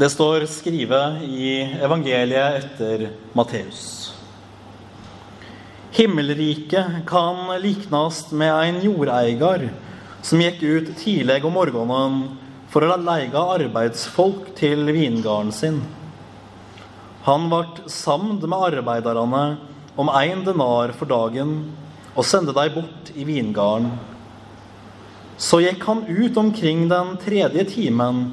Det står skrevet i evangeliet etter Matteus. Himmelriket kan liknast med en jordeier som gikk ut tidlig om morgenen for å leie arbeidsfolk til vingarden sin. Han ble samd med arbeiderne om én denar for dagen og sendte dem bort i vingarden. Så gikk han ut omkring den tredje timen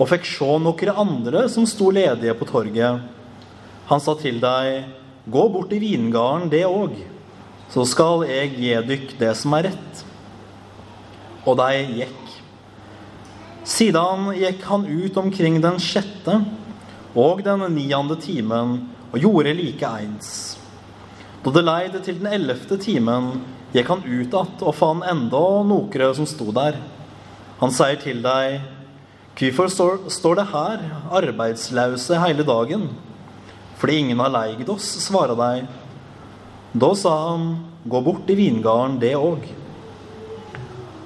og fikk se noen andre som sto ledige på torget. Han sa til deg, gå bort i vingarden, det òg, så skal jeg gi dykk det som er rett. Og de gikk. Siden gikk han ut omkring den sjette og den niende timen og gjorde like eins. Da det leide til den ellevte timen, gikk han ut att og fant enda noen som sto der. Han sier til dem, Hvorfor står, står det her, arbeidsløse hele dagen? Fordi ingen har leid oss, svarer de. Da sa han, gå bort i vingarden, det òg.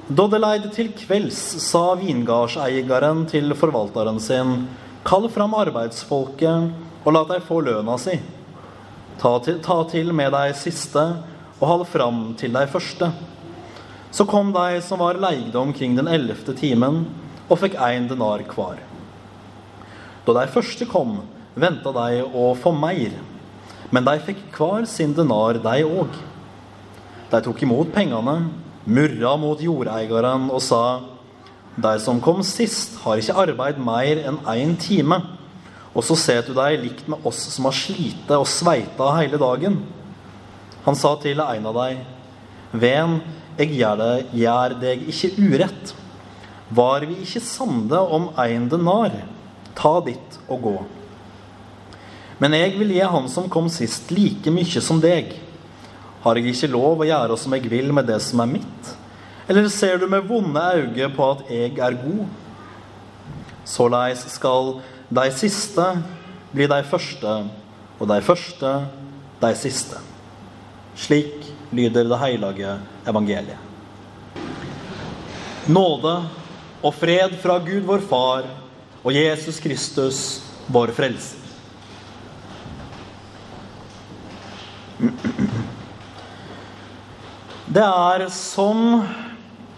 Da det leide til kvelds, sa vingardseieren til forvalteren sin, kall fram arbeidsfolket og la dem få lønna si. Ta til, ta til med de siste og hold fram til de første. Så kom de som var leide omkring den ellevte timen, og fikk én denar hver. Da de første kom, venta de å få mer, men de fikk hver sin denar, de òg. De tok imot pengene, murra mot jordeieren og sa:" De som kom sist, har ikke arbeid mer enn én time. Og så setter du deg likt med oss som har slitt og sveita hele dagen. Han sa til en av dem, Ven, jeg gjør deg ikke urett. Var vi ikke sande om ein denar? Ta ditt og gå. Men jeg vil gi han som kom sist, like mye som deg. Har jeg ikke lov å gjøre som jeg vil med det som er mitt? Eller ser du med vonde øyne på at jeg er god? Såleis skal de siste bli de første, og de første de siste. Slik lyder det hellige evangeliet. Nåde og fred fra Gud vår Far og Jesus Kristus, vår Frelser. Det er som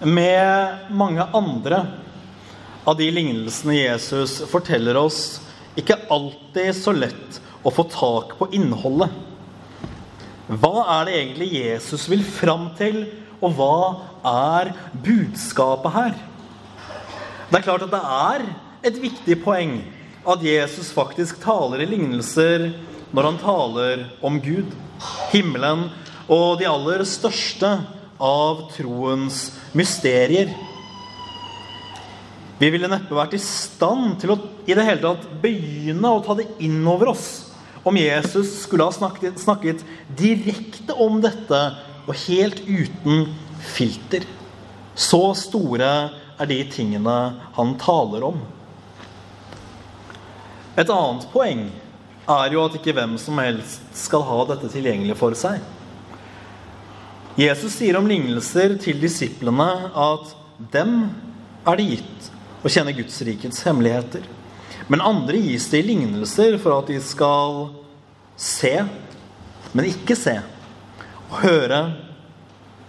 med mange andre av de lignelsene Jesus forteller oss, ikke alltid så lett å få tak på innholdet. Hva er det egentlig Jesus vil fram til, og hva er budskapet her? Det er klart at det er et viktig poeng at Jesus faktisk taler i lignelser når han taler om Gud, himmelen og de aller største av troens mysterier. Vi ville neppe vært i stand til å i det hele tatt begynne å ta det inn over oss om Jesus skulle ha snakket, snakket direkte om dette og helt uten filter. Så store er de tingene han taler om. Et annet poeng er jo at ikke hvem som helst skal ha dette tilgjengelig for seg. Jesus sier om lignelser til disiplene at dem er det gitt å kjenne Guds rikets hemmeligheter. Men andre gis det i lignelser for at de skal se, men ikke se. Og høre,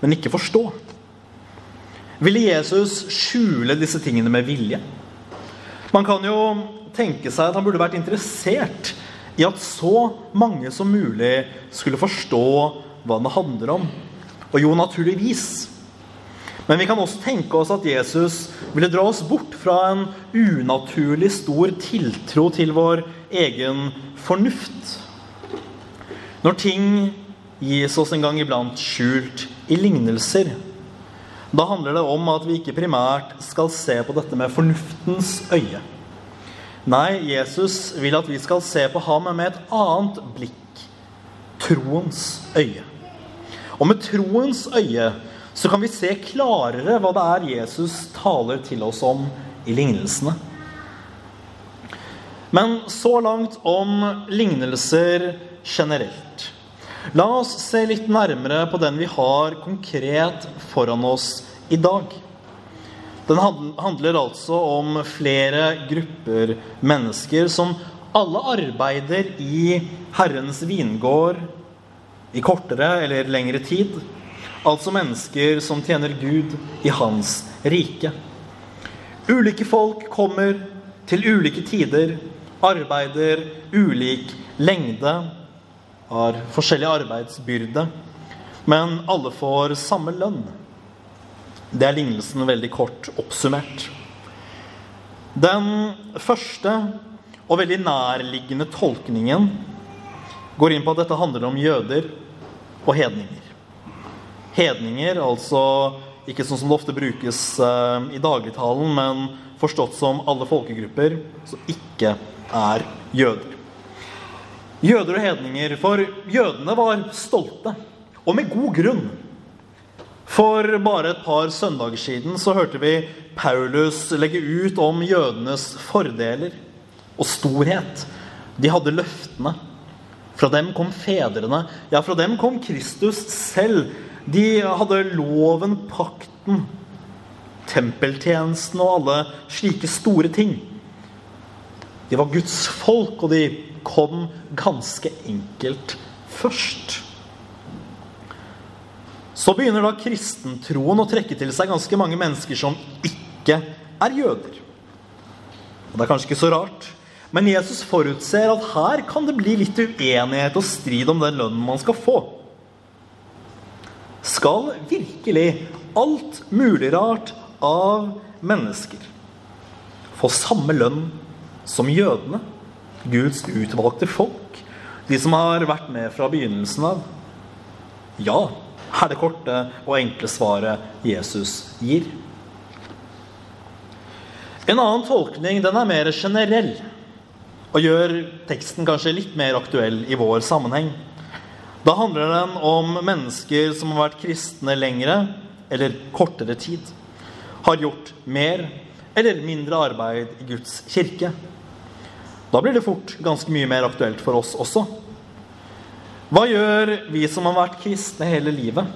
men ikke forstå. Ville Jesus skjule disse tingene med vilje? Man kan jo tenke seg at han burde vært interessert i at så mange som mulig skulle forstå hva det handler om. Og jo, naturligvis. Men vi kan også tenke oss at Jesus ville dra oss bort fra en unaturlig stor tiltro til vår egen fornuft. Når ting gis oss en gang iblant skjult i lignelser, da handler det om at vi ikke primært skal se på dette med fornuftens øye. Nei, Jesus vil at vi skal se på ham med et annet blikk troens øye. Og med troens øye så kan vi se klarere hva det er Jesus taler til oss om i lignelsene. Men så langt om lignelser generelt. La oss se litt nærmere på den vi har konkret foran oss i dag. Den handler altså om flere grupper mennesker som alle arbeider i Herrens vingård i kortere eller lengre tid. Altså mennesker som tjener Gud i Hans rike. Ulike folk kommer til ulike tider, arbeider ulik lengde, har forskjellig arbeidsbyrde, men alle får samme lønn. Det er lignelsen veldig kort oppsummert. Den første og veldig nærliggende tolkningen går inn på at dette handler om jøder og hedninger. Hedninger, altså ikke sånn som det ofte brukes uh, i dagligtalen, men forstått som alle folkegrupper som ikke er jøder. Jøder og hedninger, for jødene var stolte, og med god grunn. For bare et par søndager siden så hørte vi Paulus legge ut om jødenes fordeler og storhet. De hadde løftene. Fra dem kom fedrene. Ja, fra dem kom Kristus selv. De hadde loven, pakten, tempeltjenesten og alle slike store ting. De var Guds folk, og de kom ganske enkelt først. Så begynner da kristentroen å trekke til seg ganske mange mennesker som ikke er jøder. Og Det er kanskje ikke så rart, men Jesus forutser at her kan det bli litt uenighet og strid om den lønnen man skal få. Skal virkelig alt mulig rart av mennesker få samme lønn som jødene? Guds utvalgte folk? De som har vært med fra begynnelsen av? Ja, er det korte og enkle svaret Jesus gir. En annen tolkning den er mer generell og gjør teksten kanskje litt mer aktuell i vår sammenheng. Da handler den om mennesker som har vært kristne lengre eller kortere tid. Har gjort mer eller mindre arbeid i Guds kirke. Da blir det fort ganske mye mer aktuelt for oss også. Hva gjør vi som har vært kristne hele livet?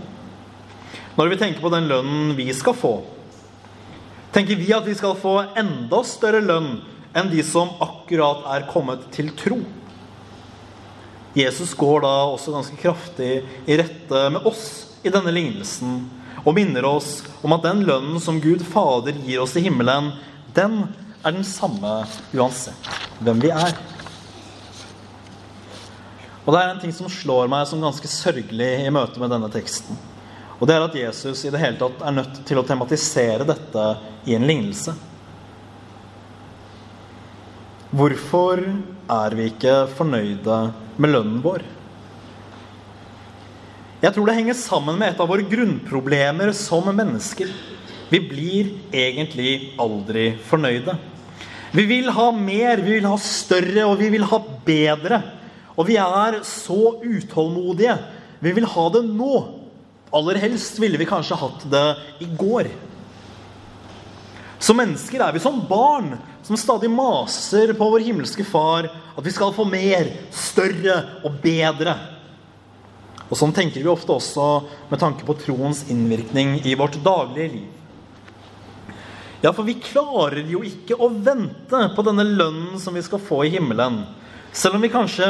Når vi tenker på den lønnen vi skal få, tenker vi at vi skal få enda større lønn enn de som akkurat er kommet til tro. Jesus går da også ganske kraftig i rette med oss i denne lignelsen og minner oss om at den lønnen som Gud Fader gir oss i himmelen, den er den samme uansett hvem vi er. Og det er en ting som slår meg som ganske sørgelig i møte med denne teksten. Og det er at Jesus i det hele tatt er nødt til å tematisere dette i en lignelse. Hvorfor er vi ikke fornøyde med lønnen vår? Jeg tror det henger sammen med et av våre grunnproblemer som mennesker. Vi blir egentlig aldri fornøyde. Vi vil ha mer, vi vil ha større, og vi vil ha bedre. Og vi er så utålmodige. Vi vil ha det nå. Aller helst ville vi kanskje hatt det i går. Som mennesker er vi som barn som stadig maser på vår himmelske Far at vi skal få mer, større og bedre. Og Sånn tenker vi ofte også med tanke på troens innvirkning i vårt daglige liv. Ja, for vi klarer jo ikke å vente på denne lønnen som vi skal få i himmelen. Selv om vi kanskje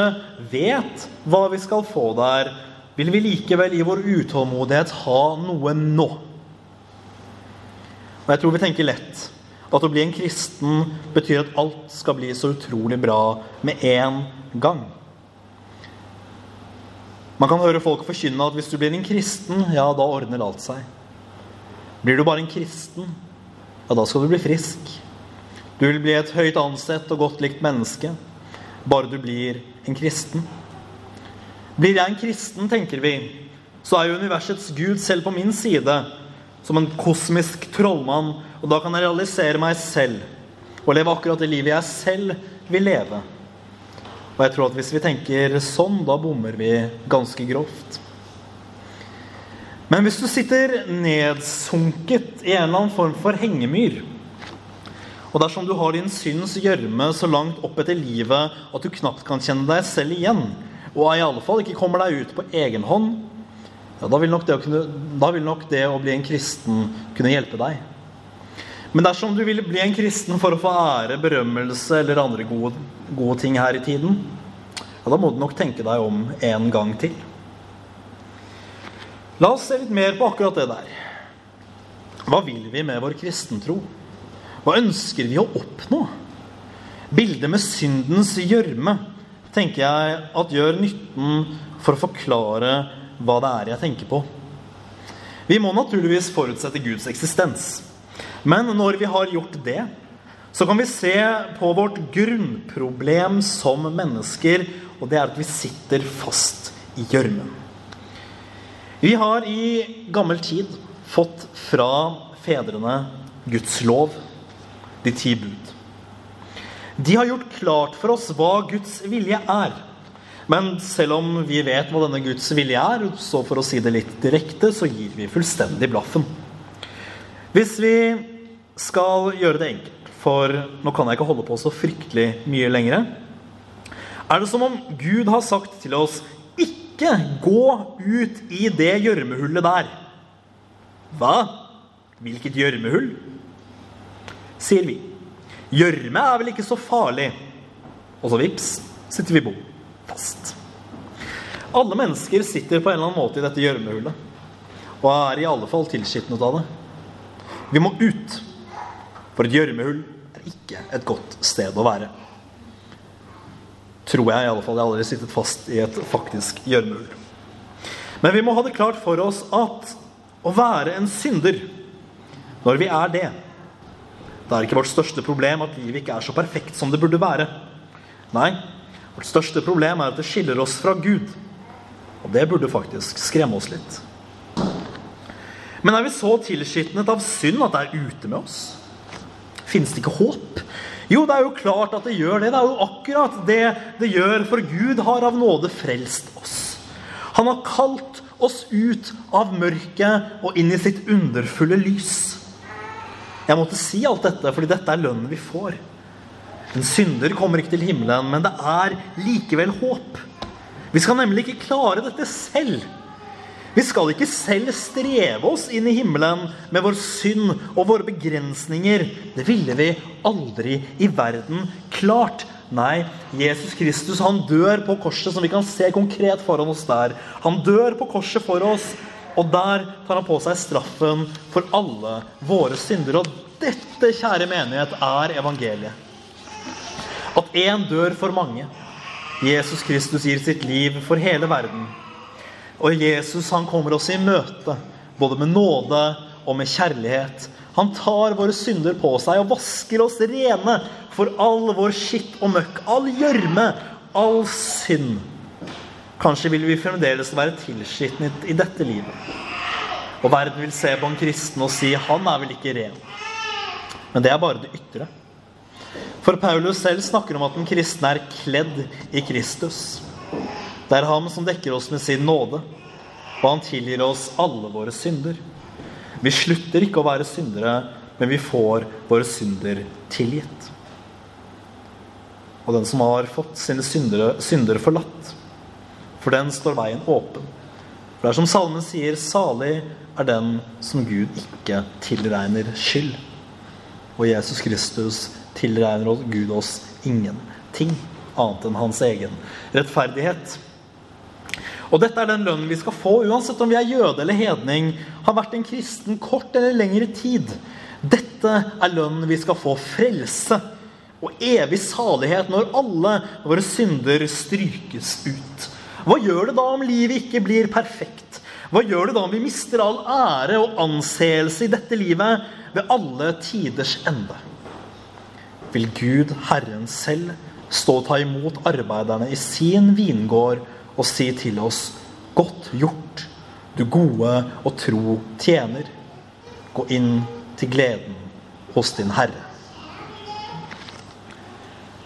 vet hva vi skal få der, vil vi likevel i vår utålmodighet ha noe nå. Og jeg tror vi tenker lett at å bli en kristen betyr at alt skal bli så utrolig bra med en gang. Man kan høre folk forkynne at hvis du blir en kristen, ja, da ordner alt seg. Blir du bare en kristen, ja, da skal du bli frisk. Du vil bli et høyt ansett og godt likt menneske bare du blir en kristen. Blir jeg en kristen, tenker vi, så er jo universets Gud selv på min side, som en kosmisk trollmann, og da kan jeg realisere meg selv og leve akkurat det livet jeg selv vil leve. Og jeg tror at hvis vi tenker sånn, da bommer vi ganske grovt. Men hvis du sitter nedsunket i en eller annen form for hengemyr, og dersom du har din synds gjørme så langt opp etter livet at du knapt kan kjenne deg selv igjen, og i alle fall ikke kommer deg ut på egen hånd, ja, da, vil kunne, da vil nok det å bli en kristen kunne hjelpe deg. Men dersom du vil bli en kristen for å få ære, berømmelse eller andre gode, gode ting her i tiden, ja, da må du nok tenke deg om en gang til. La oss se litt mer på akkurat det der. Hva vil vi med vår kristentro? Hva ønsker vi å oppnå? Bildet med syndens gjørme tenker jeg at gjør nytten for å forklare hva det er jeg tenker på. Vi må naturligvis forutsette Guds eksistens. Men når vi har gjort det, så kan vi se på vårt grunnproblem som mennesker, og det er at vi sitter fast i gjørmen. Vi har i gammel tid fått fra fedrene Guds lov, de ti bud. De har gjort klart for oss hva Guds vilje er. Men selv om vi vet hva denne Guds vilje er, så for å si det litt direkte, så gir vi fullstendig blaffen. Hvis vi skal gjøre det enkelt, for nå kan jeg ikke holde på så fryktelig mye lenger, er det som om Gud har sagt til oss ikke gå ut i det gjørmehullet der. Hva? Hvilket gjørmehull? Sier vi. Gjørme er vel ikke så farlig. Og så vips, sitter vi bom fast. Alle mennesker sitter på en eller annen måte i dette gjørmehullet. Og er i alle fall tilskitnet av det. Vi må ut. For et gjørmehull er ikke et godt sted å være. Tror jeg i alle fall. Jeg har aldri sittet fast i et faktisk gjørmehull. Men vi må ha det klart for oss at å være en synder, når vi er det Det er ikke vårt største problem at livet ikke er så perfekt som det burde være. Nei, vårt største problem er at det skiller oss fra Gud. Og det burde faktisk skremme oss litt. Men er vi så tilskitnet av synd at det er ute med oss? Fins det ikke håp? Jo, det er jo klart at det gjør det. Det er jo akkurat det det gjør, for Gud har av nåde frelst oss. Han har kalt oss ut av mørket og inn i sitt underfulle lys. Jeg måtte si alt dette, fordi dette er lønnen vi får. En synder kommer ikke til himmelen, men det er likevel håp. Vi skal nemlig ikke klare dette selv. Vi skal ikke selv streve oss inn i himmelen med vår synd og våre begrensninger. Det ville vi aldri i verden klart. Nei, Jesus Kristus han dør på korset, som vi kan se konkret foran oss der. Han dør på korset for oss, og der tar han på seg straffen for alle våre synder. Og dette, kjære menighet, er evangeliet. At én dør for mange. Jesus Kristus gir sitt liv for hele verden. Og Jesus han kommer oss i møte, både med nåde og med kjærlighet. Han tar våre synder på seg og vasker oss rene for all vår skitt og møkk, all gjørme, all synd. Kanskje vil vi fremdeles være tilskitnet i dette livet. Og verden vil se på en kristen og si 'han er vel ikke ren'. Men det er bare det ytre. For Paulus selv snakker om at den kristne er kledd i Kristus. Det er ham som dekker oss med sin nåde, og han tilgir oss alle våre synder. Vi slutter ikke å være syndere, men vi får våre synder tilgitt. Og den som har fått sine syndere, synder forlatt, for den står veien åpen. For det er som salmen sier, salig er den som Gud ikke tilregner skyld. Og Jesus Kristus tilregner Gud oss ingenting annet enn hans egen rettferdighet. Og dette er den lønnen vi skal få, uansett om vi er jøde eller hedning, har vært en kristen kort eller lengre tid. Dette er lønnen vi skal få frelse og evig salighet når alle våre synder strykes ut. Hva gjør det da om livet ikke blir perfekt? Hva gjør det da om vi mister all ære og anseelse i dette livet ved alle tiders ende? Vil Gud, Herren selv, stå og ta imot arbeiderne i sin vingård og si til oss, godt gjort, du gode og tro tjener. Gå inn til gleden hos din Herre.